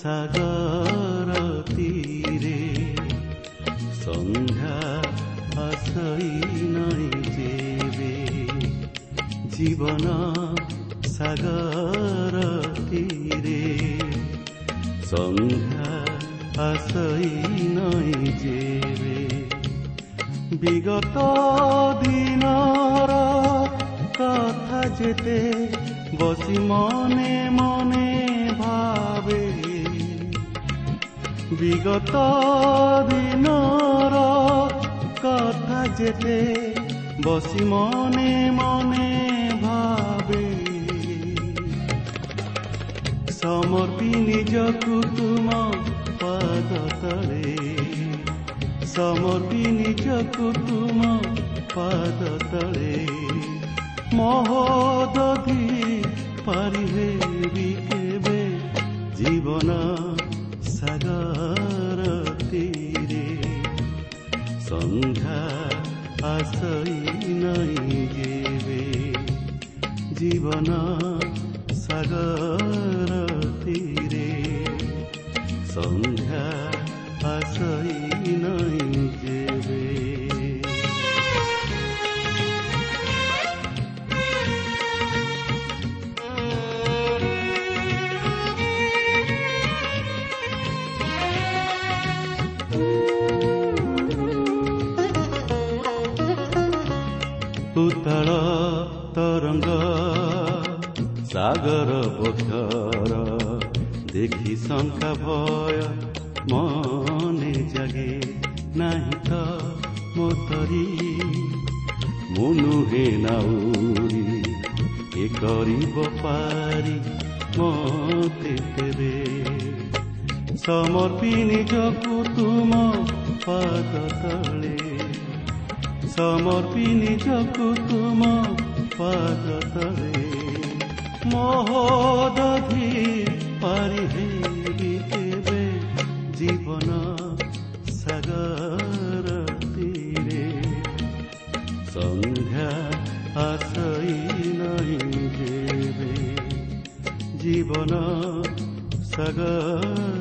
ସାଗର ତୀରେ ସନ୍ଧ୍ୟା ଆସଇ ନାଇଁ ଯେବେ ଜୀବନ ସାଗର ତୀରେ ସନ୍ଧ୍ୟା ଆସଇ ନାଇଁ ଯେବେ ବିଗତ ଦିନର କଥା ଯେତେ ବସି ମନେ যত দিনৰ কথা যেতে বসি মনে মনে ভাবে সমৰ্পি নিজকু তুম পদতৰে সমৰ্পি নিজকু তুম পদতৰে মহদী পাৰিবে বিকেবে জীৱনৰ সন্ধ্যা আসই নাই যেবে জীবন সাগর তীরে। সন্ধ্যা पुतल तरङ्ग सागर बोक्षर देखि शङ्का भय मने जगे नाही त मोतरी। मुनु हे नाउरी पारी बपारी মতে তেরে সমর্পি নিজকু তুম পাদ ତଳେ ସମର୍ପି ନିଜକୁ ତୁମ ପାଦ ତଳେ ମହୋଦଧି ପାରିହେବି କେବେ ଜୀବନ ସାଗର ତୀରେ ସନ୍ଧ୍ୟା ଆସଇ ନାହିଁ ଯେବେ ଜୀବନ ସାଗର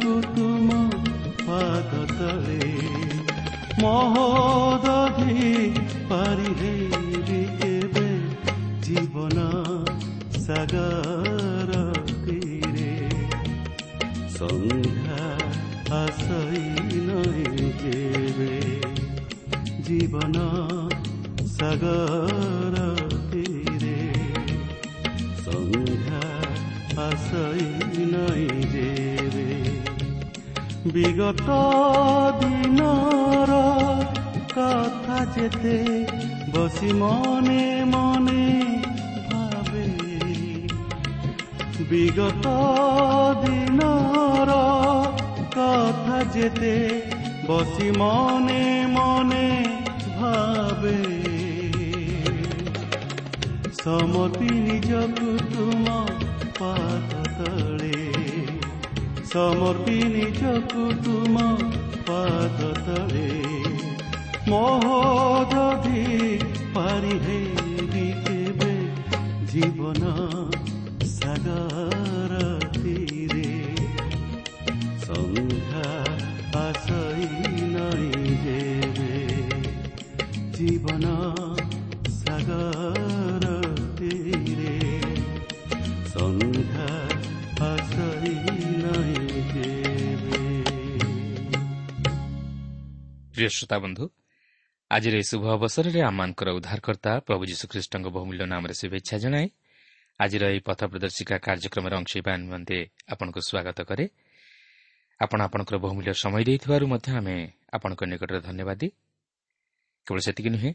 কুতুম পাদ তলে মহোদধি পারিবে কেবে জীবন সাগর কিরে সন্ধ্যা আসই নেবে জীবন সাগর কিরে সন্ধ্যা আসই নয় বিগত দিনৰ কথা যেতে বসি মনে মনে ভাবে। বিগত দিনৰ কথা যেতে বসি মনে মনে ভাবে। সমতি নিজ কুটুমা ସମର୍ପି ନିଜକୁ ତୁମ ପାଦ ତଳେ ମହୋଦଧି ପାରିହେବି କେବେ ଜୀବନ ସାଗରତିରେ ସନ୍ଧ୍ୟା ଆଶଇ ନାଇଁ ଦେବେ ଜୀବନ ପ୍ରିୟ ଶ୍ରୋତା ବନ୍ଧୁ ଆଜିର ଏହି ଶୁଭ ଅବସରରେ ଆମମାନଙ୍କର ଉଦ୍ଧାରକର୍ତ୍ତା ପ୍ରଭୁ ଯୀଶୁଖ୍ରୀଷ୍ଟଙ୍କ ବହୁମୂଲ୍ୟ ନାମରେ ଶୁଭେଚ୍ଛା ଜଣାଏ ଆଜିର ଏହି ପଥ ପ୍ରଦର୍ଶିକା କାର୍ଯ୍ୟକ୍ରମରେ ଅଂଶ ହେବା ନିମନ୍ତେ ଆପଣଙ୍କୁ ସ୍ୱାଗତ କରେ। ଆପଣ ଆପଣଙ୍କର ବହୁମୂଲ୍ୟ ସମୟ ଦେଇଥିବାରୁ ମଧ୍ୟ ଆମେ ଆପଣଙ୍କ ନିକଟରେ ଧନ୍ୟବାଦ। କେବଳ ସେତିକି ନୁହେଁ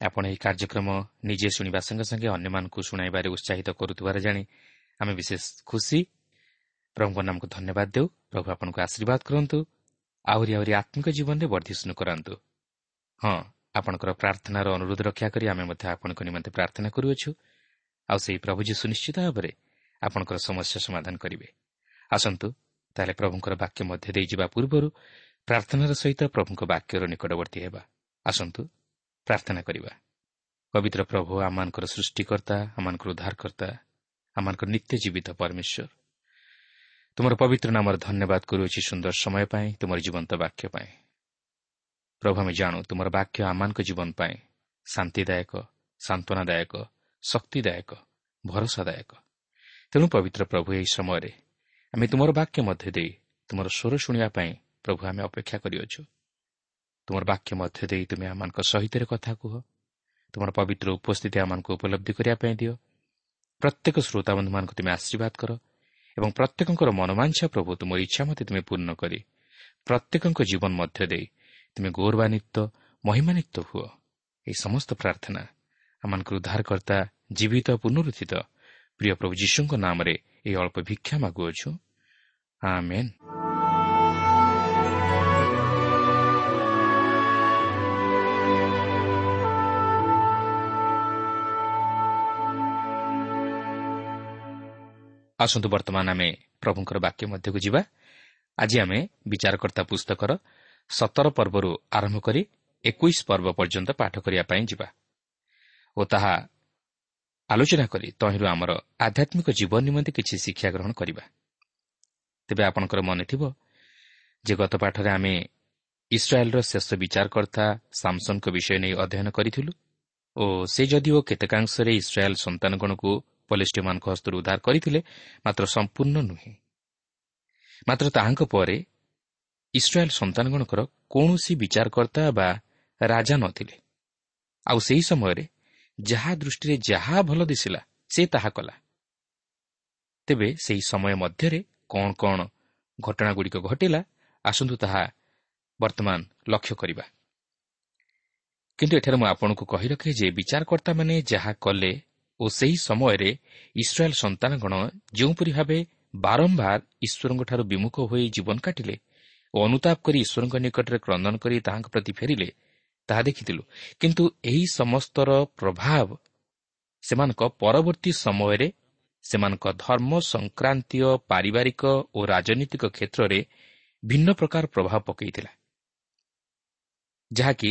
ଆପଣ ଏହି କାର୍ଯ୍ୟକ୍ରମ ନିଜେ ଶୁଣିବା ସଙ୍ଗେ ସଙ୍ଗେ ଅନ୍ୟମାନଙ୍କୁ ଶୁଣାଇବାରେ ଉତ୍ସାହିତ କରୁଥିବାର ଜାଣି ଆମେ ବିଶେଷ ଖୁସି। ପ୍ରଭୁଙ୍କ ନାମକୁ ଧନ୍ୟବାଦ ଦେଉ। ପ୍ରଭୁ ଆପଣଙ୍କୁ ଆଶୀର୍ବାଦ କରନ୍ତୁ। ଆହୁରି ଆହୁରି ଆତ୍ମିକ ଜୀବନରେ ବର୍ଦ୍ଧିଷ୍ଣୁ କରାନ୍ତୁ। ହଁ ଆପଣଙ୍କର ପ୍ରାର୍ଥନାର ଅନୁରୋଧ ରକ୍ଷା କରି ଆମେ ମଧ୍ୟ ଆପଣଙ୍କ ନିମନ୍ତେ ପ୍ରାର୍ଥନା କରୁଅଛୁ। ଆଉ ସେହି ପ୍ରଭୁ ଯୀ ସୁନିଶ୍ଚିତ ଭାବରେ ଆପଣଙ୍କର ସମସ୍ୟା ସମାଧାନ କରିବେ। ଆସନ୍ତୁ ତାହେଲେ ପ୍ରଭୁଙ୍କର ବାକ୍ୟ ମଧ୍ୟ ଦେଇଯିବା ପୂର୍ବରୁ ପ୍ରାର୍ଥନାର ସହିତ ପ୍ରଭୁଙ୍କ ବାକ୍ୟର ନିକଟବର୍ତ୍ତୀ ହେବା। ଆସନ୍ତୁ ପ୍ରାର୍ଥନା କରିବା। ପବିତ୍ର ପ୍ରଭୁ ଆମମାନଙ୍କର ସୃଷ୍ଟିକର୍ତ୍ତା ଆମମାନଙ୍କର ଉଦ୍ଧାରକର୍ତ୍ତା ଆମମାନଙ୍କର ନିତ୍ୟ ଜୀବିତ ପରମେଶ୍ୱର। ତୁମର ପବିତ୍ର ନାମର ଧନ୍ୟବାଦ କରୁଅଛି ସୁନ୍ଦର ସମୟ ପାଇଁ ତୁମର ଜୀବନ୍ତ ବାକ୍ୟ ପାଇଁ। ପ୍ରଭୁ ଆମେ ଜାଣୁ ତୁମର ବାକ୍ୟ ଆମମାନଙ୍କ ଜୀବନ ପାଇଁ ଶାନ୍ତିଦାୟକ ସାନ୍ତ୍ୱନାଦାୟକ ଶକ୍ତିଦାୟକ ଭରସାଦାୟକ। ତେଣୁ ପବିତ୍ର ପ୍ରଭୁ ଏହି ସମୟରେ ଆମେ ତୁମର ବାକ୍ୟ ମଧ୍ୟ ଦେଇ ତୁମର ସ୍ୱର ଶୁଣିବା ପାଇଁ ପ୍ରଭୁ ଆମେ ଅପେକ୍ଷା କରିଅଛୁ। ତୁମର ବାକ୍ୟ ମଧ୍ୟ ଦେଇ ତୁମେ ଆମମାନଙ୍କ ସହିତ କଥା କୁହ। ତୁମର ପବିତ୍ର ଉପସ୍ଥିତି ଆମମାନଙ୍କୁ ଉପଲବ୍ଧି କରିବା ପାଇଁ ଦିଅ। ପ୍ରତ୍ୟେକ ଶ୍ରୋତାବନ୍ଧୁମାନଙ୍କୁ ତୁମେ ଆଶୀର୍ବାଦ କର। ଏବଂ ପ୍ରତ୍ୟେକଙ୍କର ମନୋମାଂସା ପ୍ରଭୁ ତୁମର ଇଚ୍ଛା ମୋତେ ତୁମେ ପୂର୍ଣ୍ଣ କରି ପ୍ରତ୍ୟେକଙ୍କ ଜୀବନ ମଧ୍ୟ ଦେଇ ତୁମେ ଗୌରବାନ୍ୱିତ ମହିମାନ୍ୱିତ ହୁଅ। ଏହି ସମସ୍ତ ପ୍ରାର୍ଥନା ଆମମାନଙ୍କର ଉଦ୍ଧାରକର୍ତ୍ତା ଜୀବିତ ପୁନରୁଦ୍ଧିତ ପ୍ରିୟ ପ୍ରଭୁ ଯୀଶୁଙ୍କ ନାମରେ ଏହି ଅଳ୍ପ ଭିକ୍ଷା ମାଗୁଅଛୁ। ଆସନ୍ତୁ ବର୍ତ୍ତମାନ ଆମେ ପ୍ରଭୁଙ୍କର ବାକ୍ୟ ମଧ୍ୟକୁ ଯିବା। ଆଜି ଆମେ ବିଚାରକର୍ତ୍ତା ପୁସ୍ତକର ସତର ପର୍ବରୁ ଆରମ୍ଭ କରି ଏକୋଇଶ ପର୍ବ ପର୍ଯ୍ୟନ୍ତ ପାଠ କରିବା ପାଇଁ ଯିବା ଓ ତାହା ଆଲୋଚନା କରି ତହିଁରୁ ଆମର ଆଧ୍ୟାତ୍ମିକ ଜୀବନ ନିମନ୍ତେ କିଛି ଶିକ୍ଷା ଗ୍ରହଣ କରିବା। ତେବେ ଆପଣଙ୍କର ମନେ ଥିବ ଯେ ଗତ ପାଠରେ ଆମେ ଇସ୍ରାଏଲ୍ର ଶେଷ ବିଚାରକର୍ତ୍ତା ସାମସନ୍ଙ୍କ ବିଷୟ ନେଇ ଅଧ୍ୟୟନ କରିଥିଲୁ ଓ ସେ ଯଦିଓ କେତେକାଂଶରେ ଇସ୍ରାଏଲ୍ ସନ୍ତାନଗଣକୁ ପଲିଷ୍ଟିମାନଙ୍କ ହସ୍ତରୁ ଉଦ୍ଧାର କରିଥିଲେ ମାତ୍ର ସମ୍ପୂର୍ଣ୍ଣ ନୁହେଁ। ମାତ୍ର ତାହାଙ୍କ ପରେ ଇସ୍ରାଏଲ୍ ସନ୍ତାନଗଣଙ୍କର କୌଣସି ବିଚାରକର୍ତ୍ତା ବା ରାଜା ନଥିଲେ। ଆଉ ସେହି ସମୟରେ ଯାହା ଦୃଷ୍ଟିରେ ଯାହା ଭଲ ଦିଶିଲା ସେ ତାହା କଲା। ତେବେ ସେହି ସମୟ ମଧ୍ୟରେ କ'ଣ କ'ଣ ଘଟଣାଗୁଡ଼ିକ ଘଟିଲା ଆସନ୍ତୁ ତାହା ବର୍ତ୍ତମାନ ଲକ୍ଷ୍ୟ କରିବା। କିନ୍ତୁ ଏଠାରେ ମୁଁ ଆପଣଙ୍କୁ କହି ରଖେ ଯେ ବିଚାରକର୍ତ୍ତାମାନେ ଯାହା କଲେ ଓ ସେହି ସମୟରେ ଇସ୍ରାଏଲ୍ ସନ୍ତାନଗଣ ଯେଉଁପରି ଭାବେ ବାରମ୍ବାର ଈଶ୍ୱରଙ୍କଠାରୁ ବିମୁଖ ହୋଇ ଜୀବନ କାଟିଲେ ଓ ଅନୁତାପ କରି ଈଶ୍ୱରଙ୍କ ନିକଟରେ କ୍ରନ୍ଦନ କରି ତାହାଙ୍କ ପ୍ରତି ଫେରିଲେ ତାହା ଦେଖିଥିଲୁ। କିନ୍ତୁ ଏହି ସମସ୍ତର ପ୍ରଭାବ ସେମାନଙ୍କ ପରବର୍ତ୍ତୀ ସମୟରେ ସେମାନଙ୍କ ଧର୍ମ ସଂକ୍ରାନ୍ତୀୟ ପାରିବାରିକ ଓ ରାଜନୈତିକ କ୍ଷେତ୍ରରେ ଭିନ୍ନ ପ୍ରକାର ପ୍ରଭାବ ପକାଇଥିଲା। ଯାହାକି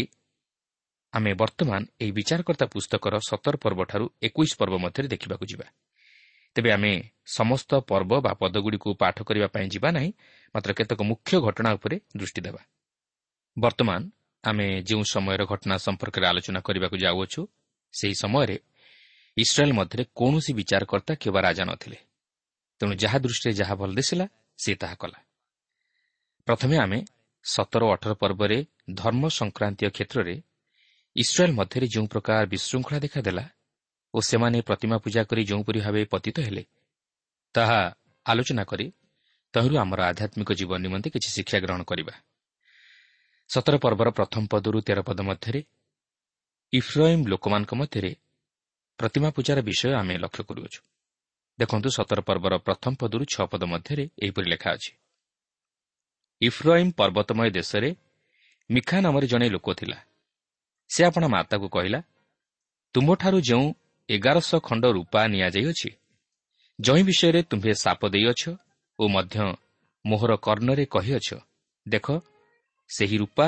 ଆମେ ବର୍ତ୍ତମାନ ଏହି ବିଚାରକର୍ତ୍ତା ପୁସ୍ତକର ସତର ପର୍ବଠାରୁ ଏକୋଇଶ ପର୍ବ ମଧ୍ୟରେ ଦେଖିବାକୁ ଯିବା। ତେବେ ଆମେ ସମସ୍ତ ପର୍ବ ବା ପଦଗୁଡ଼ିକୁ ପାଠ କରିବା ପାଇଁ ଯିବା ନାହିଁ ମାତ୍ର କେତେକ ମୁଖ୍ୟ ଘଟଣା ଉପରେ ଦୃଷ୍ଟି ଦେବା। ବର୍ତ୍ତମାନ ଆମେ ଯେଉଁ ସମୟର ଘଟଣା ସମ୍ପର୍କରେ ଆଲୋଚନା କରିବାକୁ ଯାଉଅଛୁ ସେହି ସମୟରେ ଇସ୍ରାଏଲ୍ ମଧ୍ୟରେ କୌଣସି ବିଚାରକର୍ତ୍ତା କିମ୍ବା ରାଜା ନଥିଲେ। ତେଣୁ ଯାହା ଦୃଷ୍ଟିରେ ଯାହା ଭଲ ଦିଶିଲା ସେ ତାହା କଲା। ପ୍ରଥମେ ଆମେ ସତର ଅଠର ପର୍ବରେ ଧର୍ମ ସଂକ୍ରାନ୍ତୀୟ କ୍ଷେତ୍ରରେ ଇସ୍ରାଏଲ୍ ମଧ୍ୟରେ ଯେଉଁ ପ୍ରକାର ବିଶୃଙ୍ଖଳା ଦେଖାଦେଲା ଓ ସେମାନେ ପ୍ରତିମା ପୂଜା କରି ଯେଉଁପରି ଭାବେ ପତିତ ହେଲେ ତାହା ଆଲୋଚନା କରି ତହିଁରୁ ଆମର ଆଧ୍ୟାତ୍ମିକ ଜୀବନ ନିମନ୍ତେ କିଛି ଶିକ୍ଷା ଗ୍ରହଣ କରିବା। ସତର ପର୍ବର ପ୍ରଥମ ପଦରୁ ତେର ପଦ ମଧ୍ୟରେ ଇଫ୍ରାଇମ୍ ଲୋକମାନଙ୍କ ମଧ୍ୟରେ ପ୍ରତିମା ପୂଜାର ବିଷୟ ଆମେ ଲକ୍ଷ୍ୟ କରୁଅଛୁ। ଦେଖନ୍ତୁ ସତର ପର୍ବର ପ୍ରଥମ ପଦରୁ ଛଅ ପଦ ମଧ୍ୟରେ ଏହିପରି ଲେଖା ଅଛି। ଇଫ୍ରାଇମ୍ ପର୍ବତମୟ ଦେଶରେ ମିଖା ନାମରେ ଜଣେ ଲୋକ ଥିଲା। ସେ ଆପଣ ମାତାକୁ କହିଲା ତୁମ୍ଭଠାରୁ ଯେଉଁ ଏଗାରଶହ ଖଣ୍ଡ ରୂପା ନିଆଯାଇଅଛି ଯେଉଁ ବିଷୟରେ ତୁମ୍ଭେ ସାପ ଦେଇଅଛ ଓ ମଧ୍ୟ ମୋହର କର୍ଣ୍ଣରେ କହିଅଛ ଦେଖ ସେହି ରୂପା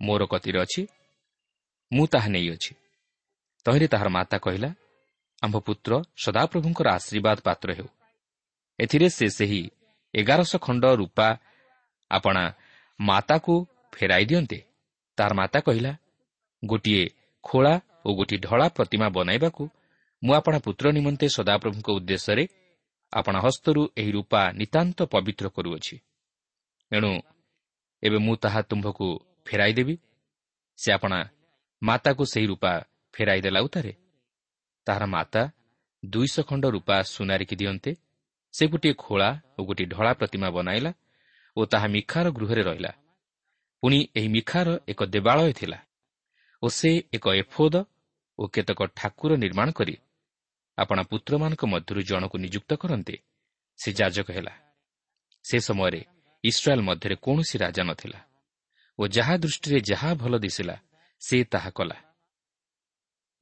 ମୋର କତିରେ ଅଛି ମୁଁ ତାହା ନେଇଅଛି। ତହିଁରେ ତାହାର ମାତା କହିଲା ଆମ୍ଭ ପୁତ୍ର ସଦାପ୍ରଭୁଙ୍କର ଆଶୀର୍ବାଦ ପାତ୍ର ହେଉ। ଏଥିରେ ସେ ସେହି ଏଗାରଶହ ଖଣ୍ଡ ରୂପା ଆପଣା ମାତାକୁ ଫେରାଇ ଦିଅନ୍ତେ? ତାହାର ମାତା କହିଲା ଗୋଟିଏ ଖୋଳା ଓ ଗୋଟିଏ ଢଳା ପ୍ରତିମା ବନାଇବାକୁ ମୁଁ ଆପଣା ପୁତ୍ର ନିମନ୍ତେ ସଦାପ୍ରଭୁଙ୍କ ଉଦ୍ଦେଶ୍ୟରେ ଆପଣା ହସ୍ତରୁ ଏହି ରୂପା ନିତାନ୍ତ ପବିତ୍ର କରୁଅଛି। ଏଣୁ ଏବେ ମୁଁ ତାହା ତୁମ୍ଭକୁ ଫେରାଇ ଦେବି। ସେ ଆପଣା ମାତାକୁ ସେହି ରୂପା ଫେରାଇ ଦେଲା ଉତ୍ତାରେ ତାହାର ମାତା ଦୁଇଶହ ଖଣ୍ଡ ରୂପା ସୁନାରିକି ଦିଅନ୍ତେ। ସେ ଗୋଟିଏ ଖୋଳା ଓ ଗୋଟିଏ ଢଳା ପ୍ରତିମା ବନାଇଲା ଓ ତାହା ମିଖାର ଗୃହରେ ରହିଲା। ପୁଣି ଏହି ମିଖାର ଏକ ଦେବାଳୟ ଥିଲା। ଓ ସେ ଏକ ଏଫୋଦ ଓ କେତେକ ଠାକୁର ନିର୍ମାଣ କରି ଆପଣା ପୁତ୍ରମାନଙ୍କ ମଧ୍ୟରୁ ଜଣକୁ ନିଯୁକ୍ତ କରନ୍ତେ ସେ ଯାଜକ ହେଲା। ସେ ସମୟରେ ଇସ୍ରାଏଲ୍ ମଧ୍ୟରେ କୌଣସି ରାଜା ନଥିଲା ଓ ଯାହା ଦୃଷ୍ଟିରେ ଯାହା ଭଲ ଦିଶିଲା ସେ ତାହା କଲା।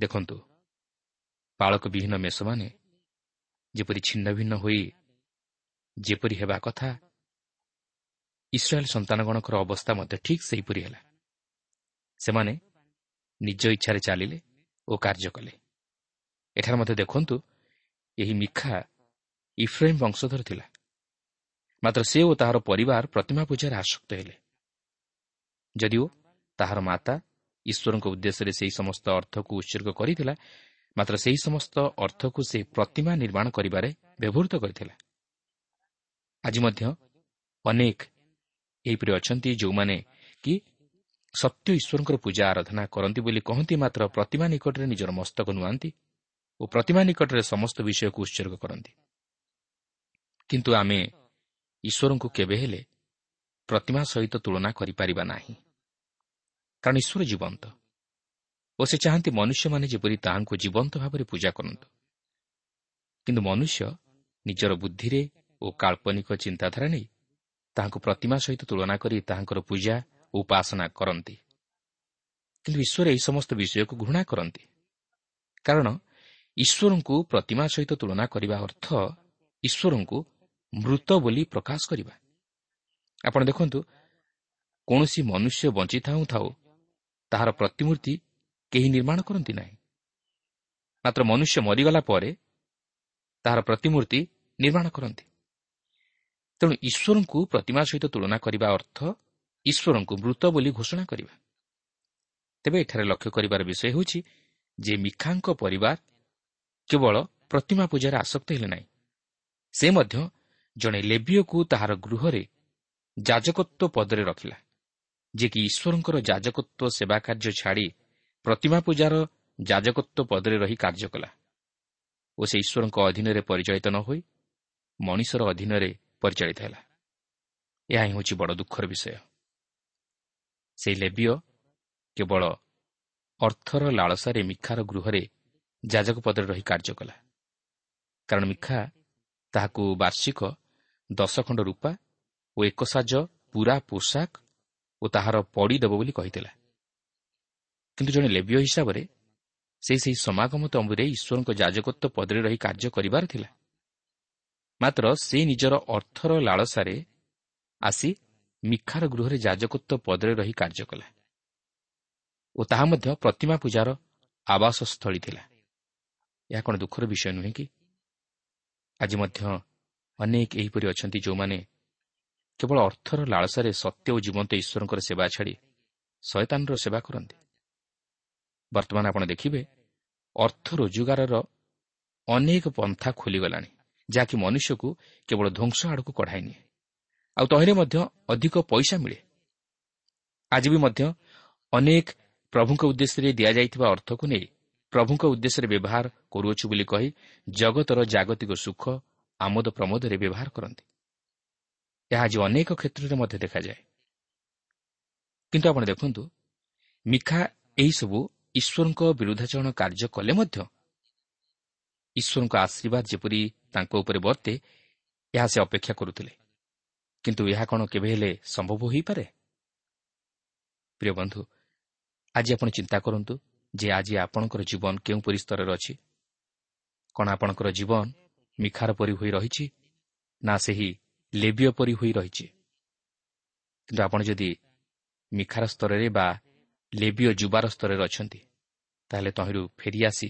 ଦେଖନ୍ତୁ ପାଳକ ବିହୀନ ମେଷମାନେ ଯେପରି ଛିନ୍ନ ଭିନ୍ନ ହୋଇ ଯେପରି ହେବା କଥା ଇସ୍ରାଏଲ୍ ସନ୍ତାନଗଣଙ୍କର ଅବସ୍ଥା ମଧ୍ୟ ଠିକ୍ ସେହିପରି ହେଲା। ସେମାନେ ନିଜ ଇଚ୍ଛାରେ ଚାଲିଲେ ଓ କାର୍ଯ୍ୟ କଲେ। ଏଠାରେ ମଧ୍ୟ ଦେଖନ୍ତୁ ଏହି ମିଖା ଇଫ୍ରାଇମ୍ ବଂଶଧର ଥିଲା। ମାତ୍ର ସେ ଓ ତାହାର ପରିବାର ପ୍ରତିମା ପୂଜାରେ ଆସକ୍ତ ହେଲେ। ଯଦିଓ ତାହାର ମାତା ଈଶ୍ୱରଙ୍କ ଉଦ୍ଦେଶ୍ୟରେ ସେହି ସମସ୍ତ ଅର୍ଥକୁ ଉତ୍ସର୍ଗ କରିଥିଲା ମାତ୍ର ସେହି ସମସ୍ତ ଅର୍ଥକୁ ସେ ପ୍ରତିମା ନିର୍ମାଣ କରିବାରେ ବ୍ୟବହୃତ କରିଥିଲା। ଆଜି ମଧ୍ୟ ଅନେକ ଏହିପରି ଅଛନ୍ତି ଯେଉଁମାନେ କି ସତ୍ୟ ଈଶ୍ୱରଙ୍କର ପୂଜା ଆରାଧନା କରନ୍ତି ବୋଲି କହନ୍ତି ମାତ୍ର ପ୍ରତିମା ନିକଟରେ ନିଜର ମସ୍ତକ ନୁଆନ୍ତି ଓ ପ୍ରତିମା ନିକଟରେ ସମସ୍ତ ବିଷୟକୁ ଉତ୍ସର୍ଗ କରନ୍ତି। କିନ୍ତୁ ଆମେ ଈଶ୍ୱରଙ୍କୁ କେବେ ହେଲେ ପ୍ରତିମା ସହିତ ତୁଳନା କରିପାରିବା ନାହିଁ। କାରଣ ଈଶ୍ୱର ଜୀବନ୍ତ ଓ ସେ ଚାହାନ୍ତି ମନୁଷ୍ୟମାନେ ଯେପରି ତାହାଙ୍କୁ ଜୀବନ୍ତ ଭାବରେ ପୂଜା କରନ୍ତୁ। କିନ୍ତୁ ମନୁଷ୍ୟ ନିଜର ବୁଦ୍ଧିରେ ଓ କାଳ୍ପନିକ ଚିନ୍ତାଧାରା ନେଇ ତାହାଙ୍କୁ ପ୍ରତିମା ସହିତ ତୁଳନା କରି ତାହାଙ୍କର ପୂଜା ଉପାସନା କରନ୍ତି। କିନ୍ତୁ ଈଶ୍ୱର ଏହି ସମସ୍ତ ବିଷୟକୁ ଘୃଣା କରନ୍ତି। କାରଣ ଈଶ୍ୱରଙ୍କୁ ପ୍ରତିମା ସହିତ ତୁଳନା କରିବା ଅର୍ଥ ଈଶ୍ୱରଙ୍କୁ ମୃତ ବୋଲି ପ୍ରକାଶ କରିବା। ଆପଣ ଦେଖନ୍ତୁ କୌଣସି ମନୁଷ୍ୟ ବଞ୍ଚିଥାଉ ଥାଉ ତାହାର ପ୍ରତିମୂର୍ତ୍ତି କେହି ନିର୍ମାଣ କରନ୍ତି ନାହିଁ। ମାତ୍ର ମନୁଷ୍ୟ ମରିଗଲା ପରେ ତାହାର ପ୍ରତିମୂର୍ତ୍ତି ନିର୍ମାଣ କରନ୍ତି। ତେଣୁ ଈଶ୍ୱରଙ୍କୁ ପ୍ରତିମା ସହିତ ତୁଳନା କରିବା ଅର୍ଥ ଈଶ୍ୱରଙ୍କୁ ମୃତ ବୋଲି ଘୋଷଣା କରିବା। ତେବେ ଏଠାରେ ଲକ୍ଷ୍ୟ କରିବାର ବିଷୟ ହେଉଛି ଯେ ମିଖାଙ୍କ ପରିବାର କେବଳ ପ୍ରତିମା ପୂଜାରେ ଆସକ୍ତ ହେଲେ ନାହିଁ। ସେ ମଧ୍ୟ ଜଣେ ଲେବିୟକୁ ତାହାର ଗୃହରେ ଯାଜକତ୍ୱ ପଦରେ ରଖିଲା ଯିଏକି ଈଶ୍ୱରଙ୍କର ଯାଜକତ୍ୱ ସେବା କାର୍ଯ୍ୟ ଛାଡ଼ି ପ୍ରତିମା ପୂଜାର ଯାଜକତ୍ୱ ପଦରେ ରହି କାର୍ଯ୍ୟ କଲା ଓ ସେ ଈଶ୍ୱରଙ୍କ ଅଧୀନରେ ପରିଚାଳିତ ନ ହୋଇ ମଣିଷର ଅଧୀନରେ ପରିଚାଳିତ ହେଲା। ଏହା ହିଁ ହେଉଛି ବଡ଼ ଦୁଃଖର ବିଷୟ। ସେହି ଲେବିୟ କେବଳ ଅର୍ଥର ଲାଳସାରେ ମିଖାର ଗୃହରେ ଯାଜକ ପଦରେ ରହି କାର୍ଯ୍ୟ କଲା। କାରଣ ମିଖା ତାହାକୁ ବାର୍ଷିକ ଦଶ ଖଣ୍ଡ ରୂପା ଓ ଏକ ସାଜ ପୁରା ପୋଷାକ ଓ ତାହାର ପଡ଼ି ଦେବ ବୋଲି କହିଥିଲା। କିନ୍ତୁ ଜଣେ ଲେବିୟ ହିସାବରେ ସେ ସେହି ସମାଗମ ତମ୍ବୁରେ ଈଶ୍ୱରଙ୍କ ଯାଜକତ୍ୱ ପଦରେ ରହି କାର୍ଯ୍ୟ କରିବାର ଥିଲା। ମାତ୍ର ସେ ନିଜର ଅର୍ଥର ଲାଳସାରେ ଆସି ମିଖାର ଗୃହରେ ଯାଜକତ୍ୱ ପଦରେ ରହି କାର୍ଯ୍ୟ କଲା ଓ ତାହା ମଧ୍ୟ ପ୍ରତିମା ପୂଜାର ଆବାସସ୍ଥଳୀ ଥିଲା। ଏହା କ'ଣ ଦୁଃଖର ବିଷୟ ନୁହେଁ କି? ଆଜି ମଧ୍ୟ ଅନେକ ଏହିପରି ଅଛନ୍ତି ଯେଉଁମାନେ କେବଳ ଅର୍ଥର ଲାଳସାରେ ସତ୍ୟ ଓ ଜୀବନ୍ତ ଈଶ୍ୱରଙ୍କର ସେବା ଛାଡ଼ି ଶୟତାନର ସେବା କରନ୍ତି। ବର୍ତ୍ତମାନ ଆପଣ ଦେଖିବେ ଅର୍ଥ ରୋଜଗାରର ଅନେକ ପନ୍ଥା ଖୋଲିଗଲାଣି ଯାହାକି ମନୁଷ୍ୟକୁ କେବଳ ଧ୍ୱଂସ ଆଡ଼କୁ କଢ଼ାଇ ନିଏ। ଆଉ ତହିଁରେ ମଧ୍ୟ ଅଧିକ ପଇସା ମିଳେ। ଆଜି ବି ମଧ୍ୟ ଅନେକ ପ୍ରଭୁଙ୍କ ଉଦ୍ଦେଶ୍ୟରେ ଦିଆଯାଇଥିବା ଅର୍ଥକୁ ନେଇ ପ୍ରଭୁଙ୍କ ଉଦ୍ଦେଶ୍ୟରେ ବ୍ୟବହାର କରୁଅଛୁ ବୋଲି କହି ଜଗତର ଜାଗତିକ ସୁଖ ଆମୋଦ ପ୍ରମୋଦରେ ବ୍ୟବହାର କରନ୍ତି। ଏହା ଆଜି ଅନେକ କ୍ଷେତ୍ରରେ ମଧ୍ୟ ଦେଖାଯାଏ। କିନ୍ତୁ ଆପଣ ଦେଖନ୍ତୁ ମିଖା ଏହିସବୁ ଈଶ୍ୱରଙ୍କ ବିରୁଦ୍ଧାଚରଣ କାର୍ଯ୍ୟ କଲେ ମଧ୍ୟ ଈଶ୍ୱରଙ୍କ ଆଶୀର୍ବାଦ ଯେପରି ତାଙ୍କ ଉପରେ ବର୍ତ୍ତେ ଏହା ସେ ଅପେକ୍ଷା କରୁଥିଲେ। କିନ୍ତୁ ଏହା କ'ଣ କେବେ ହେଲେ ସମ୍ଭବ ହୋଇପାରେ? ପ୍ରିୟ ବନ୍ଧୁ ଆଜି ଆପଣ ଚିନ୍ତା କରନ୍ତୁ ଯେ ଆଜି ଆପଣଙ୍କର ଜୀବନ କେଉଁପରି ସ୍ତରରେ ଅଛି। କ'ଣ ଆପଣଙ୍କର ଜୀବନ ମିଖାର ପରି ହୋଇ ରହିଛି ନା ସେହି ଲେବିୟ ପରି ହୋଇ ରହିଛି? କିନ୍ତୁ ଆପଣ ଯଦି ମିଖାର ସ୍ତରରେ ବା ଲେବିୟ ଯୁବାର ସ୍ତରରେ ଅଛନ୍ତି ତାହେଲେ ତହିଁରୁ ଫେରିଆସି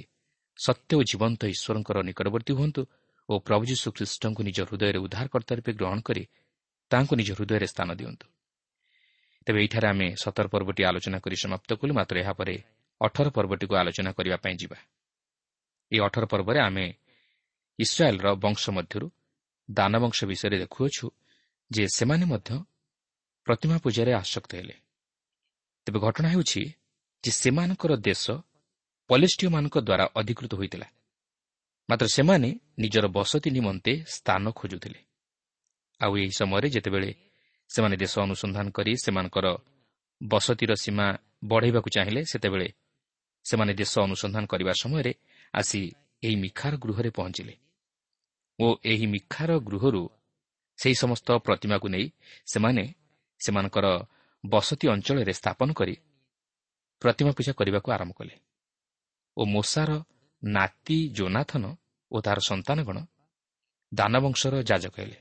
ସତ୍ୟ ଓ ଜୀବନ୍ତ ଈଶ୍ୱରଙ୍କର ନିକଟବର୍ତ୍ତୀ ହୁଅନ୍ତୁ ଓ ପ୍ରଭୁ ଯୀଶୁ ଖ୍ରୀଷ୍ଟଙ୍କୁ ନିଜ ହୃଦୟରେ ଉଦ୍ଧାରକର୍ତ୍ତା ରୂପେ ଗ୍ରହଣ କରି ତାହାଙ୍କୁ ନିଜ ହୃଦୟରେ ସ୍ଥାନ ଦିଅନ୍ତୁ। ତେବେ ଏଠାରେ ଆମେ ସତର ପର୍ବଟି ଆଲୋଚନା କରି ସମାପ୍ତ କଲୁ। ମାତ୍ର ଏହାପରେ ଅଠର ପର୍ବଟିକୁ ଆଲୋଚନା କରିବା ପାଇଁ ଯିବା। ଏହି ଅଠର ପର୍ବରେ ଆମେ ଇସ୍ରାଏଲ୍ର ବଂଶ ମଧ୍ୟରୁ ଦାନବଂଶ ବିଷୟରେ ଦେଖୁଅଛୁ ଯେ ସେମାନେ ମଧ୍ୟ ପ୍ରତିମା ପୂଜାରେ ଆସକ୍ତ ହେଲେ। ତେବେ ଘଟଣା ହେଉଛି ଯେ ସେମାନଙ୍କର ଦେଶ ପଲିଷ୍ଟିୟମାନଙ୍କ ଦ୍ୱାରା ଅଧିକୃତ ହୋଇଥିଲା। ମାତ୍ର ସେମାନେ ନିଜର ବସତି ନିମନ୍ତେ ସ୍ଥାନ ଖୋଜୁଥିଲେ। ଆଉ ଏହି ସମୟରେ ଯେତେବେଳେ ସେମାନେ ଦେଶ ଅନୁସନ୍ଧାନ କରି ସେମାନଙ୍କର ବସତିର ସୀମା ବଢ଼ାଇବାକୁ ଚାହିଁଲେ ସେତେବେଳେ ସେମାନେ ଦେଶ ଅନୁସନ୍ଧାନ କରିବା ସମୟରେ ଆସି ଏହି ମିଖାର ଗୃହରେ ପହଞ୍ଚିଲେ। ଓ ଏହି ମିଖାର ଗୃହରୁ ସେହି ସମସ୍ତ ପ୍ରତିମାକୁ ନେଇ ସେମାନେ ସେମାନଙ୍କର ବସତି ଅଞ୍ଚଳରେ ସ୍ଥାପନ କରି ପ୍ରତିମା ପୂଜା କରିବାକୁ ଆରମ୍ଭ କଲେ। ଓ ମୋଷାର ନାତି ଜୋନାଥନ ଓ ତାହାର ସନ୍ତାନଗଣ ଦାନବଂଶର ଯାଜକ ହେଲେ।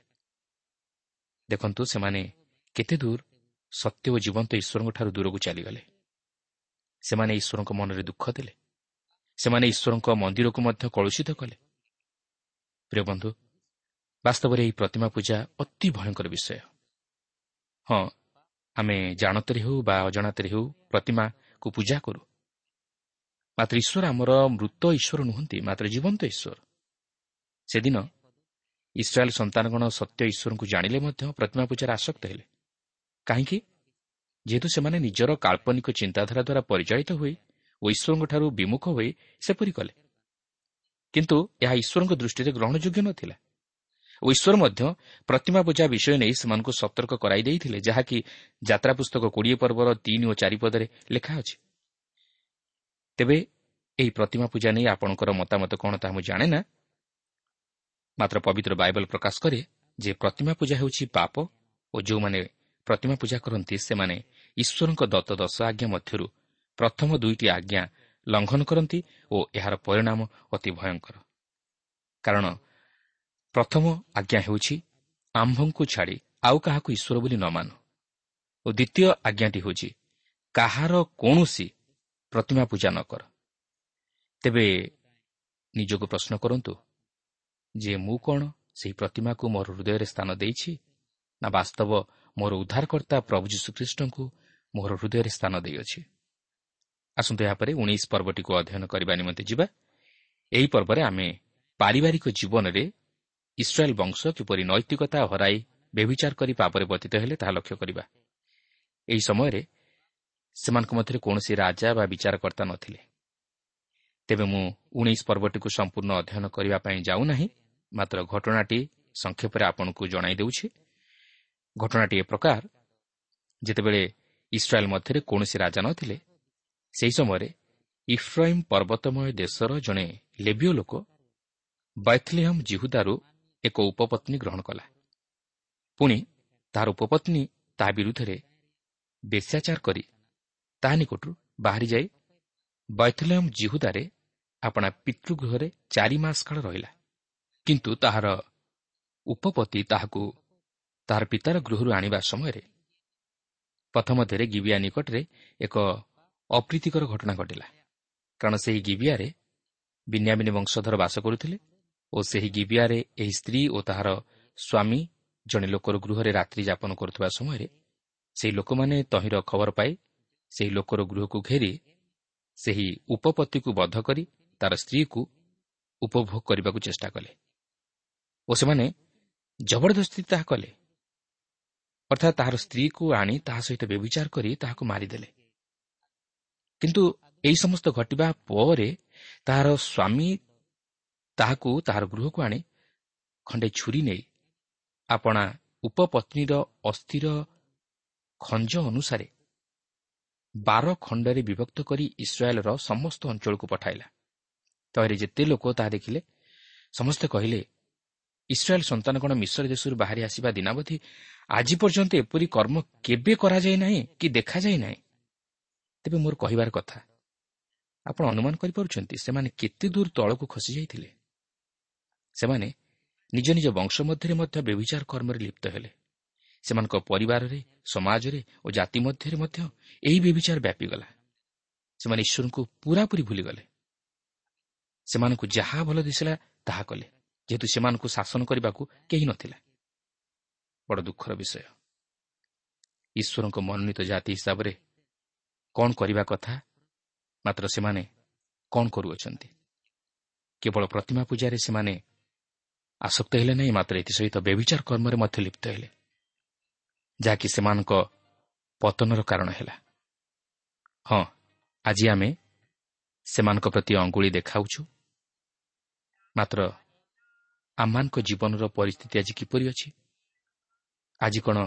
ଦେଖନ୍ତୁ ସେମାନେ କେତେ ଦୂର ସତ୍ୟ ଓ ଜୀବନ୍ତ ଈଶ୍ୱରଙ୍କଠାରୁ ଦୂରକୁ ଚାଲିଗଲେ। ସେମାନେ ଈଶ୍ୱରଙ୍କ ମନରେ ଦୁଃଖ ଦେଲେ। ସେମାନେ ଈଶ୍ୱରଙ୍କ ମନ୍ଦିରକୁ ମଧ୍ୟ କଳୁଷିତ କଲେ। ପ୍ରିୟ ବନ୍ଧୁ ବାସ୍ତବରେ ଏହି ପ୍ରତିମା ପୂଜା ଅତି ଭୟଙ୍କର ବିଷୟ। ହଁ ଆମେ ଜାଣତରେ ହେଉ ବା ଅଜାଣତରେ ହେଉ ପ୍ରତିମାକୁ ପୂଜା କରୁ। ମାତ୍ର ଈଶ୍ୱର ଆମର ମୃତ ଈଶ୍ୱର ନୁହନ୍ତି ମାତ୍ର ଜୀବନ୍ତ ଈଶ୍ୱର। ସେଦିନ ଇସ୍ରାଏଲ୍ ସନ୍ତାନଗଣ ସତ୍ୟ ଈଶ୍ୱରଙ୍କୁ ଜାଣିଲେ ମଧ୍ୟ ପ୍ରତିମା ପୂଜାରେ ଆସକ୍ତ ହେଲେ। କାହିଁକି? ଯେହେତୁ ସେମାନେ ନିଜର କାଳ୍ପନିକ ଚିନ୍ତାଧାରା ଦ୍ୱାରା ପରିଚାଳିତ ହୋଇ ଓ ଈଶ୍ୱରଙ୍କଠାରୁ ବିମୁଖ ହୋଇ ସେପରି କଲେ। କିନ୍ତୁ ଏହା ଈଶ୍ୱରଙ୍କ ଦୃଷ୍ଟିରେ ଗ୍ରହଣଯୋଗ୍ୟ ନଥିଲା। ଓ ଈଶ୍ୱର ମଧ୍ୟ ପ୍ରତିମା ପୂଜା ବିଷୟ ନେଇ ସେମାନଙ୍କୁ ସତର୍କ କରାଇ ଦେଇଥିଲେ ଯାହାକି ଯାତ୍ରା ପୁସ୍ତକ କୋଡ଼ିଏ ପର୍ବର ତିନି ଓ ଚାରି ପଦରେ ଲେଖା ଅଛି। ତେବେ ଏହି ପ୍ରତିମା ପୂଜା ନେଇ ଆପଣଙ୍କର ମତାମତ କ'ଣ ତାହା ମୁଁ ଜାଣେ ନା? ମାତ୍ର ପବିତ୍ର ବାଇବଲ ପ୍ରକାଶ କରେ ଯେ ପ୍ରତିମା ପୂଜା ହେଉଛି ପାପ ଓ ଯେଉଁମାନେ ପ୍ରତିମା ପୂଜା କରନ୍ତି ସେମାନେ ଈଶ୍ୱରଙ୍କ ଦତ୍ତ ଦଶ ଆଜ୍ଞା ମଧ୍ୟରୁ ପ୍ରଥମ ଦୁଇଟି ଆଜ୍ଞା ଲଙ୍ଘନ କରନ୍ତି ଓ ଏହାର ପରିଣାମ ଅତି ଭୟଙ୍କର। କାରଣ ପ୍ରଥମ ଆଜ୍ଞା ହେଉଛି ଆମ୍ଭଙ୍କୁ ଛାଡ଼ି ଆଉ କାହାକୁ ଈଶ୍ୱର ବୋଲି ନ ମାନୁ। ଓ ଦ୍ୱିତୀୟ ଆଜ୍ଞାଟି ହେଉଛି କାହାର କୌଣସି ପ୍ରତିମା ପୂଜା ନ କର। ତେବେ ନିଜକୁ ପ୍ରଶ୍ନ କରନ୍ତୁ ଯେ ମୁଁ କ'ଣ ସେହି ପ୍ରତିମାକୁ ମୋର ହୃଦୟରେ ସ୍ଥାନ ଦେଇଛି ନା ବାସ୍ତବ ମୋର ଉଦ୍ଧାରକର୍ତ୍ତା ପ୍ରଭୁ ଯୀଶୁଖ୍ରୀଷ୍ଟଙ୍କୁ ମୋର ହୃଦୟରେ ସ୍ଥାନ ଦେଇଅଛି? ଆସନ୍ତୁ ଏହାପରେ ଉଣେଇଶ ପର୍ବଟିକୁ ଅଧ୍ୟୟନ କରିବା ନିମନ୍ତେ ଯିବା। ଏହି ପର୍ବରେ ଆମେ ପାରିବାରିକ ଜୀବନରେ ଇସ୍ରାଏଲ୍ ବଂଶ କିପରି ନୈତିକତା ହରାଇ ବ୍ୟବିଚାର କରି ପାପରେ ବତିତ ହେଲେ ତାହା ଲକ୍ଷ୍ୟ କରିବା। ଏହି ସମୟରେ ସେମାନଙ୍କ ମଧ୍ୟରେ କୌଣସି ରାଜା ବା ବିଚାରକର୍ତ୍ତା ନଥିଲେ। ତେବେ ମୁଁ ଉଣେଇଶ ପର୍ବଟିକୁ ସମ୍ପୂର୍ଣ୍ଣ ଅଧ୍ୟୟନ କରିବା ପାଇଁ ଯାଉନାହିଁ। ମାତ୍ର ଘଟଣାଟି ସଂକ୍ଷେପରେ ଆପଣଙ୍କୁ ଜଣାଇ ଦେଉଛି। ଘଟଣାଟି ଏ ପ୍ରକାର ଯେତେବେଳେ ଇସ୍ରାଏଲ୍ ମଧ୍ୟରେ କୌଣସି ରାଜା ନଥିଲେ ସେହି ସମୟରେ ଇଫ୍ରାଇମ୍ ପର୍ବତମୟ ଦେଶର ଜଣେ ଲେବିଓ ଲୋକ ବୈଥଲିହମ୍ ଜିହୁଦାରୁ ଏକ ଉପପତ୍ନୀ ଗ୍ରହଣ କଲା। ପୁଣି ତାହାର ଉପପତ୍ନୀ ତାହା ବିରୁଦ୍ଧରେ ବେଶ୍ୟାଚାର କରି ତାହା ନିକଟରୁ ବାହାରିଯାଇ ବୈଥଲିୟମ୍ ଜିହୁଦାରେ ଆପଣା ପିତୃଗୃହରେ ଚାରି ମାସ କାଳ ରହିଲା। କିନ୍ତୁ ତାହାର ଉପପତି ତାହାକୁ ତାହାର ପିତାର ଗୃହରୁ ଆଣିବା ସମୟରେ ପ୍ରଥମରେ ଗିବିଆ ନିକଟରେ ଏକ ଅପ୍ରୀତିକର ଘଟଣା ଘଟିଲା। କାରଣ ସେହି ଗିବିଆରେ ବିନ୍ୟାମିନୀ ବଂଶଧର ବାସ କରୁଥିଲେ ଓ ସେହି ଗିବିଆରେ ଏହି ସ୍ତ୍ରୀ ଓ ତାହାର ସ୍ୱାମୀ ଜଣେ ଲୋକର ଗୃହରେ ରାତ୍ରି ଯାପନ କରୁଥିବା ସମୟରେ ସେହି ଲୋକମାନେ ତହିଁର ଖବର ପାଇ ସେହି ଲୋକର ଗୃହକୁ ଘେରି ସେହି ଉପପତିକୁ ବଦ୍ଧ କରି ତାର ସ୍ତ୍ରୀକୁ ଉପଭୋଗ କରିବାକୁ ଚେଷ୍ଟା କଲେ। ଓ ସେମାନେ ଜବରଦସ୍ତି ତାହା କଲେ। ଅର୍ଥାତ୍ ତାହାର ସ୍ତ୍ରୀକୁ ଆଣି ତାହା ସହିତ ବ୍ୟବଚାର କରି ତାହାକୁ ମାରିଦେଲେ। କିନ୍ତୁ ଏହି ସମସ୍ତ ଘଟିବା ପରେ ତାହାର ସ୍ୱାମୀ ତାହାକୁ ତାହାର ଗୃହକୁ ଆଣି ଖଣ୍ଡେ ଛୁରୀ ନେଇ ଆପଣା ଉପପତ୍ନୀର ଅସ୍ଥିର ଖଞ୍ଜ ଅନୁସାରେ ବାର ଖଣ୍ଡରେ ବିଭକ୍ତ କରି ଇସ୍ରାଏଲ୍ର ସମସ୍ତ ଅଞ୍ଚଳକୁ ପଠାଇଲା। ତହିଁରେ ଯେତେ ଲୋକ ତାହା ଦେଖିଲେ ସମସ୍ତେ କହିଲେ ଇସ୍ରାଏଲ୍ ସନ୍ତାନ କ'ଣ ମିଶ୍ର ଦେଶରୁ ବାହାରି ଆସିବା ଦିନାବଧି ଆଜି ପର୍ଯ୍ୟନ୍ତ ଏପରି କର୍ମ କେବେ କରାଯାଇ ନାହିଁ କି ଦେଖାଯାଇ ନାହିଁ? ତେବେ ମୋର କହିବାର କଥା ଆପଣ ଅନୁମାନ କରିପାରୁଛନ୍ତି ସେମାନେ କେତେ ଦୂର ତଳକୁ ଖସିଯାଇଥିଲେ ସେମାନେ ନିଜ ନିଜ ବଂଶ ମଧ୍ୟରେ ମଧ୍ୟ ବ୍ୟବିଚାର କର୍ମରେ ଲିପ୍ତ ହେଲେ। ସେମାନଙ୍କ ପରିବାରରେ ସମାଜରେ ଓ ଜାତି ମଧ୍ୟରେ ମଧ୍ୟ ଏହି ବ୍ୟବିଚାର ବ୍ୟାପିଗଲା। ସେମାନେ ଈଶ୍ୱରଙ୍କୁ ପୁରାପୁରି ଭୁଲିଗଲେ। ସେମାନଙ୍କୁ ଯାହା ଭଲ ଦିଶିଲା ତାହା କଲେ। ଯେହେତୁ ସେମାନଙ୍କୁ ଶାସନ କରିବାକୁ କେହି ନଥିଲା। ବଡ଼ ଦୁଃଖର ବିଷୟ। ଈଶ୍ୱରଙ୍କ ମନୋନୀତ ଜାତି ହିସାବରେ କ'ଣ କରିବା କଥା ମାତ୍ର ସେମାନେ କ'ଣ କରୁଅଛନ୍ତି? କେବଳ ପ୍ରତିମା ପୂଜାରେ ସେମାନେ ଆସକ୍ତ ହେଲେ ନାହିଁ ମାତ୍ର ଏଥିସହିତ ବ୍ୟବିଚାର କର୍ମରେ ମଧ୍ୟ ଲିପ୍ତ ହେଲେ। ଯାହାକି ସେମାନଙ୍କ ପତନର କାରଣ ହେଲା। ହଁ ଆଜି ଆମେ ସେମାନଙ୍କ ପ୍ରତି ଅଙ୍ଗୁଳି ଦେଖାଉଛୁ। ମାତ୍ର ଆମମାନଙ୍କ ଜୀବନର ପରିସ୍ଥିତି ଆଜି କିପରି ଅଛି? ଆଜି କ'ଣ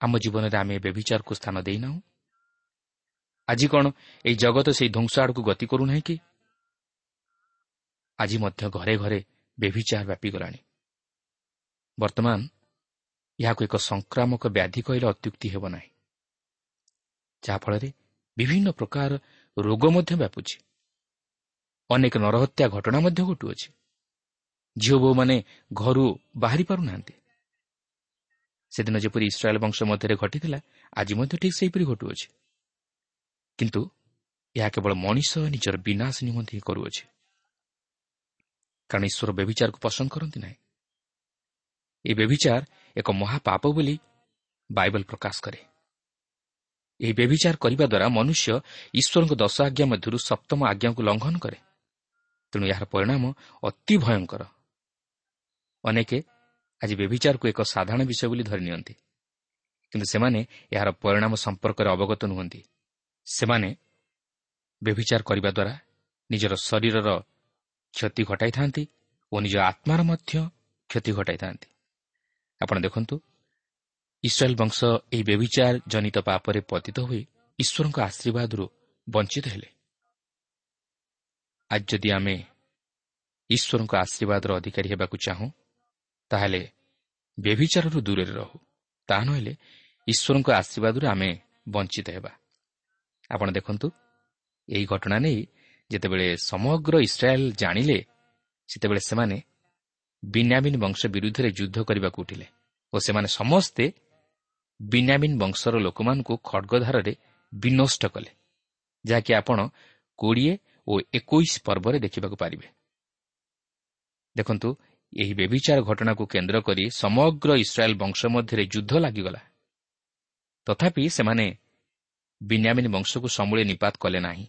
ଆମ ଜୀବନରେ ଆମେ ବ୍ୟବିଚାରକୁ ସ୍ଥାନ ଦେଇନାହୁଁ? ଆଜି କ'ଣ ଏହି ଜଗତ ସେହି ଧ୍ୱଂସ ଆଡ଼କୁ ଗତି କରୁନାହିଁ କି? ଆଜି ମଧ୍ୟ ଘରେ ଘରେ ବ୍ୟଭିଚାର ବ୍ୟାପିଗଲାଣି ବର୍ତ୍ତମାନ ଏହାକୁ ଏକ ସଂକ୍ରାମକ ବ୍ୟାଧି କହିଲେ ଅତ୍ୟୁକ୍ତି ହେବ ନାହିଁ। ଯାହାଫଳରେ ବିଭିନ୍ନ ପ୍ରକାର ରୋଗ ମଧ୍ୟ ବ୍ୟାପୁଛି। ଅନେକ ନରହତ୍ୟା ଘଟଣା ମଧ୍ୟ ଘଟୁଅଛି। ଝିଅ ବୋଉମାନେ ଘରୁ ବାହାରି ପାରୁନାହାନ୍ତି। ସେଦିନ ଯେପରି ଇସ୍ରାଏଲ୍ ବଂଶ ମଧ୍ୟରେ ଘଟିଥିଲା ଆଜି ମଧ୍ୟ ଠିକ୍ ସେହିପରି ଘଟୁଅଛି। କିନ୍ତୁ ଏହା କେବଳ ମଣିଷ ନିଜର ବିନାଶ ନିମନ୍ତେ ହିଁ କରୁଅଛି। କାରଣ ଈଶ୍ୱର ବ୍ୟବିଚାରକୁ ପସନ୍ଦ କରନ୍ତି ନାହିଁ। ଏହି ବ୍ୟବିଚାର ଏକ ମହାପାପ ବୋଲି ବାଇବଲ ପ୍ରକାଶ କରେ। ଏହି ବ୍ୟବିଚାର କରିବା ଦ୍ୱାରା ମନୁଷ୍ୟ ଈଶ୍ୱରଙ୍କ ଦଶ ଆଜ୍ଞା ମଧ୍ୟରୁ ସପ୍ତମ ଆଜ୍ଞାକୁ ଲଙ୍ଘନ କରେ। ତେଣୁ ଏହାର ପରିଣାମ ଅତି ଭୟଙ୍କର। ଅନେକ ଆଜି ବ୍ୟବିଚାରକୁ ଏକ ସାଧାରଣ ବିଷୟ ବୋଲି ଧରି ନିଅନ୍ତି। କିନ୍ତୁ ସେମାନେ ଏହାର ପରିଣାମ ସମ୍ପର୍କରେ ଅବଗତ ନୁହନ୍ତି। ସେମାନେ ବ୍ୟଭିଚାର କରିବା ଦ୍ୱାରା ନିଜର ଶରୀରର କ୍ଷତି ଘଟାଇଥାନ୍ତି ଓ ନିଜ ଆତ୍ମାର ମଧ୍ୟ କ୍ଷତି ଘଟାଇଥାନ୍ତି। ଆପଣ ଦେଖନ୍ତୁ ଇସ୍ରାଏଲ୍ ବଂଶ ଏହି ବ୍ୟବିଚାର ଜନିତ ପାପରେ ପତିତ ହୋଇ ଈଶ୍ୱରଙ୍କ ଆଶୀର୍ବାଦରୁ ବଞ୍ଚିତ ହେଲେ। ଆଜି ଯଦି ଆମେ ଈଶ୍ୱରଙ୍କ ଆଶୀର୍ବାଦର ଅଧିକାରୀ ହେବାକୁ ଚାହୁଁ ତାହେଲେ ବ୍ୟଭିଚାରରୁ ଦୂରରେ ରହୁ ତାହା ନହେଲେ ଈଶ୍ୱରଙ୍କ ଆଶୀର୍ବାଦରୁ ଆମେ ବଞ୍ଚିତ ହେବା ଆପଣ ଦେଖନ୍ତୁ ଏହି ଘଟଣା ନେଇ ଯେତେବେଳେ ସମଗ୍ର ଇସ୍ରାଏଲ୍ ଜାଣିଲେ ସେତେବେଳେ ସେମାନେ ବିନ୍ୟାମିନ୍ ବଂଶ ବିରୁଦ୍ଧରେ ଯୁଦ୍ଧ କରିବାକୁ ଉଠିଲେ ଓ ସେମାନେ ସମସ୍ତେ ବିନ୍ୟାମିନ୍ ବଂଶର ଲୋକମାନଙ୍କୁ ଖଡ଼ଗଧାରରେ ବିନଷ୍ଟ କଲେ ଯାହାକି ଆପଣ କୋଡ଼ିଏ ଓ ଏକୋଇଶ ପର୍ବରେ ଦେଖିବାକୁ ପାରିବେ ଦେଖନ୍ତୁ ଏହି ବ୍ୟବିଚାର ଘଟଣାକୁ କେନ୍ଦ୍ର କରି ସମଗ୍ର ଇସ୍ରାଏଲ୍ ବଂଶ ମଧ୍ୟରେ ଯୁଦ୍ଧ ଲାଗିଗଲା। ତଥାପି ସେମାନେ ବିନ୍ୟାମିନ୍ ବଂଶକୁ ସମୂଳେ ନିପାତ କଲେ ନାହିଁ।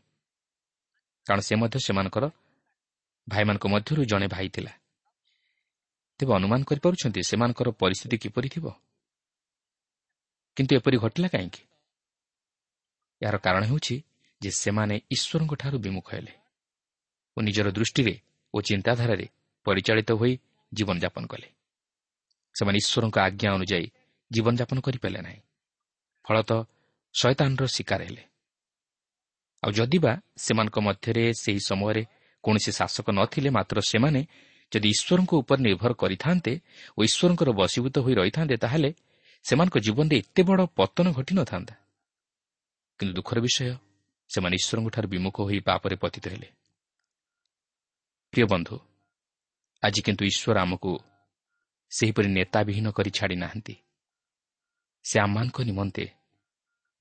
କାରଣ ସେ ମଧ୍ୟ ସେମାନଙ୍କର ଭାଇମାନଙ୍କ ମଧ୍ୟରୁ ଜଣେ ଭାଇ ଥିଲା। ତେବେ ଅନୁମାନ କରିପାରୁଛନ୍ତି ସେମାନଙ୍କର ପରିସ୍ଥିତି କିପରି ଥିବ? କିନ୍ତୁ ଏପରି ଘଟିଲା କାହିଁକି? ଏହାର କାରଣ ହେଉଛି ଯେ ସେମାନେ ଈଶ୍ୱରଙ୍କଠାରୁ ବିମୁଖ ହେଲେ ଓ ନିଜର ଦୃଷ୍ଟିରେ ଓ ଚିନ୍ତାଧାରାରେ ପରିଚାଳିତ ହୋଇ ଜୀବନଯାପନ କଲେ। ସେମାନେ ଈଶ୍ୱରଙ୍କ ଆଜ୍ଞା ଅନୁଯାୟୀ ଜୀବନଯାପନ କରିପାରିଲେ ନାହିଁ। ଫଳତଃ ଶୟତାନର ଶିକାର ହେଲେ। ଆଉ ଯଦିବା ସେମାନଙ୍କ ମଧ୍ୟରେ ସେହି ସମୟରେ କୌଣସି ଶାସକ ନଥିଲେ ମାତ୍ର ସେମାନେ ଯଦି ଈଶ୍ୱରଙ୍କ ଉପରେ ନିର୍ଭର କରିଥାନ୍ତେ ଓ ଈଶ୍ୱରଙ୍କର ବଶୀଭୂତ ହୋଇ ରହିଥାନ୍ତେ ତାହେଲେ ସେମାନଙ୍କ ଜୀବନରେ ଏତେ ବଡ଼ ପତନ ଘଟିନଥାନ୍ତା କିନ୍ତୁ ଦୁଃଖର ବିଷୟ ସେମାନେ ଈଶ୍ୱରଙ୍କଠାରୁ ବିମୁଖ ହୋଇ ପାପରେ ପତିତ ହେଲେ। ପ୍ରିୟ ବନ୍ଧୁ ଆଜି କିନ୍ତୁ ଈଶ୍ୱର ଆମକୁ ସେହିପରି ନେତାବିହୀନ କରି ଛାଡ଼ି ନାହାନ୍ତି। ସେ ଆମମାନଙ୍କ ନିମନ୍ତେ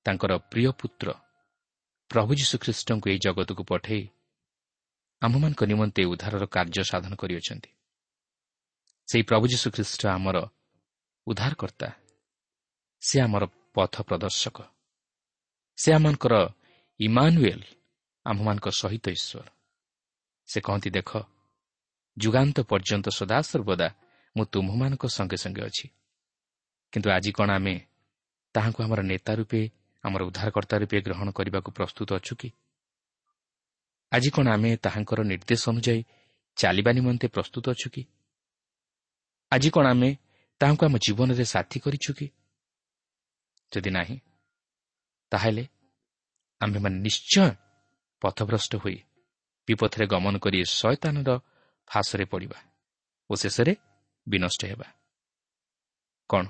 ତାଙ୍କର ପ୍ରିୟ ପୁତ୍ର ପ୍ରଭୁ ଯୀଶୁଖ୍ରୀଷ୍ଟଙ୍କୁ ଏହି ଜଗତକୁ ପଠାଇ ଆମ୍ଭମାନଙ୍କ ନିମନ୍ତେ ଉଦ୍ଧାରର କାର୍ଯ୍ୟ ସାଧନ କରିଅଛନ୍ତି। ସେହି ପ୍ରଭୁ ଯୀଶୁଖ୍ରୀଷ୍ଟ ଆମର ଉଦ୍ଧାରକର୍ତ୍ତା। ସେ ଆମର ପଥ ପ୍ରଦର୍ଶକ। ସେ ଆମମାନଙ୍କର ଇମାନୁଏଲ୍ ଆମ୍ଭମାନଙ୍କ ସହିତ ଈଶ୍ୱର। ସେ କହନ୍ତି ଦେଖ ଯୁଗାନ୍ତ ପର୍ଯ୍ୟନ୍ତ ସଦାସର୍ବଦା ମୁଁ ତୁମ୍ଭମାନଙ୍କ ସଙ୍ଗେ ସଙ୍ଗେ ଅଛି। କିନ୍ତୁ ଆଜି କ'ଣ ଆମେ ତାହାଙ୍କୁ ଆମର ନେତା ରୂପେ ଆମର ଉଦ୍ଧାରକର୍ତ୍ତା ରୂପେ ଗ୍ରହଣ କରିବାକୁ ପ୍ରସ୍ତୁତ ଅଛୁ କି? ଆଜି କ'ଣ ଆମେ ତାହାଙ୍କର ନିର୍ଦ୍ଦେଶ ଅନୁଯାୟୀ ଚାଲିବା ନିମନ୍ତେ ପ୍ରସ୍ତୁତ ଅଛୁ କି? ଆଜି କ'ଣ ଆମେ ତାହାଙ୍କୁ ଆମ ଜୀବନରେ ସାଥୀ କରିଛୁ କି? ଯଦି ନାହିଁ ତାହେଲେ ଆମ୍ଭେମାନେ ନିଶ୍ଚୟ ପଥଭ୍ରଷ୍ଟ ହୋଇ ବିପଥରେ ଗମନ କରି ଶୟତାନର ଫାଶରେ ପଡ଼ିବା ଓ ଶେଷରେ ବିନଷ୍ଟ ହେବା। କ'ଣ?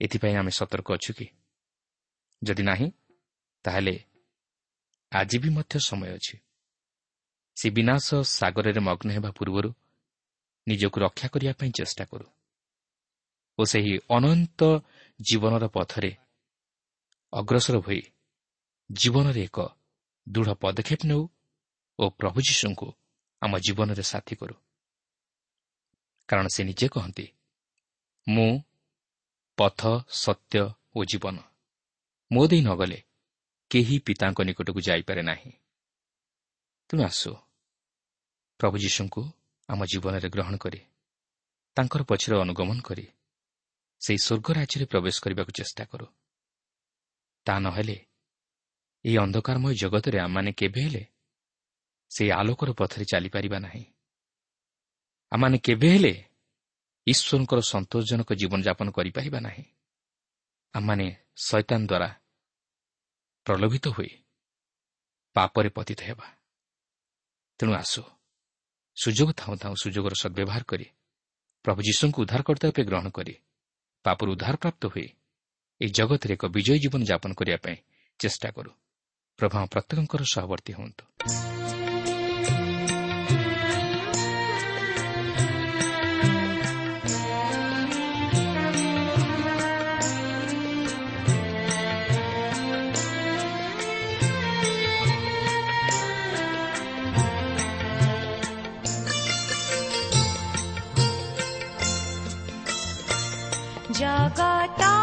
ଏଥିପାଇଁ ଆମେ ସତର୍କ ଅଛୁ କି? ଯଦି ନାହିଁ ତାହେଲେ ଆଜି ବି ମଧ୍ୟ ସମୟ ଅଛି। ସେ ବିନାଶ ସାଗରରେ ମଗ୍ନ ହେବା ପୂର୍ବରୁ ନିଜକୁ ରକ୍ଷା କରିବା ପାଇଁ ଚେଷ୍ଟା କରୁ ଓ ସେହି ଅନନ୍ତ ଜୀବନର ପଥରେ ଅଗ୍ରସର ହୋଇ ଜୀବନରେ ଏକ ଦୃଢ଼ ପଦକ୍ଷେପ ନେଉ ଓ ପ୍ରଭୁ ଯୀଶୁଙ୍କୁ ଆମ ଜୀବନରେ ସାଥୀ କରୁ। କାରଣ ସେ ନିଜେ କହନ୍ତି ମୁଁ ପଥ ସତ୍ୟ ଓ ଜୀବନ। ମୋ ଦେଇ ନଗଲେ କେହି ପିତାଙ୍କ ନିକଟକୁ ଯାଇପାରେ ନାହିଁ। ତେଣୁ ଆସୁ। ପ୍ରଭୁ ଯୀଶୁଙ୍କୁ ଆମ ଜୀବନରେ ଗ୍ରହଣ କରି ତାଙ୍କର ପଛରେ ଅନୁଗମନ କରି ସେହି ସ୍ୱର୍ଗ ରାଜ୍ୟରେ ପ୍ରବେଶ କରିବାକୁ ଚେଷ୍ଟା କରୁ। ତାହା ନହେଲେ ଏହି ଅନ୍ଧକାରମୟ ଜଗତରେ ଆମମାନେ କେବେ ହେଲେ ସେହି ଆଲୋକର ପଥରେ ଚାଲିପାରିବା ନାହିଁ। ଆମମାନେ କେବେ ହେଲେ ଈଶ୍ୱରଙ୍କର ସନ୍ତୋଷଜନକ ଜୀବନଯାପନ କରିପାରିବା ନାହିଁ। ଆମମାନେ ଶୈତାନ ଦ୍ୱାରା ପ୍ରଲୋଭିତ ହୋଇ ପାପରେ ପତିତ ହେବା। ତେଣୁ ଆସୁ ସୁଯୋଗ ଥାଉଁ ଥାଉଁ ସୁଯୋଗର ସଦ୍ବ୍ୟବହାର କରି ପ୍ରଭୁ ଯୀଶୁଙ୍କୁ ଉଦ୍ଧାରକର୍ତ୍ତା ରୂପେ ଗ୍ରହଣ କରି ପାପରୁ ଉଦ୍ଧାରପ୍ରାପ୍ତ ହୋଇ ଏହି ଜଗତରେ ଏକ ବିଜୟୀ ଜୀବନ ଯାପନ କରିବା ପାଇଁ ଚେଷ୍ଟା କରୁ। ପ୍ରଭା ପ୍ରତ୍ୟେକଙ୍କର ସହବର୍ତ୍ତୀ ହୁଅନ୍ତୁ जगता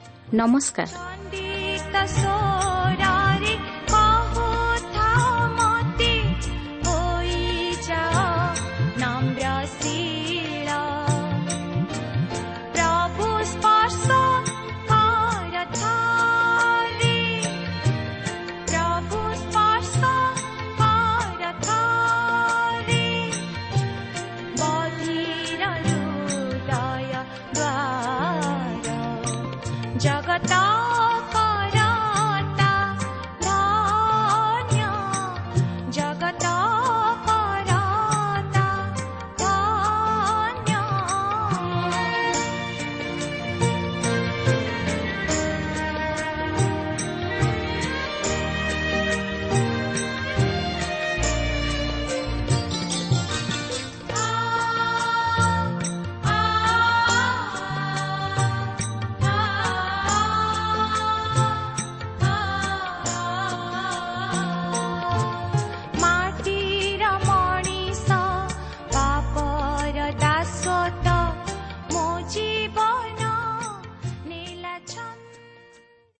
ନମସ୍କାର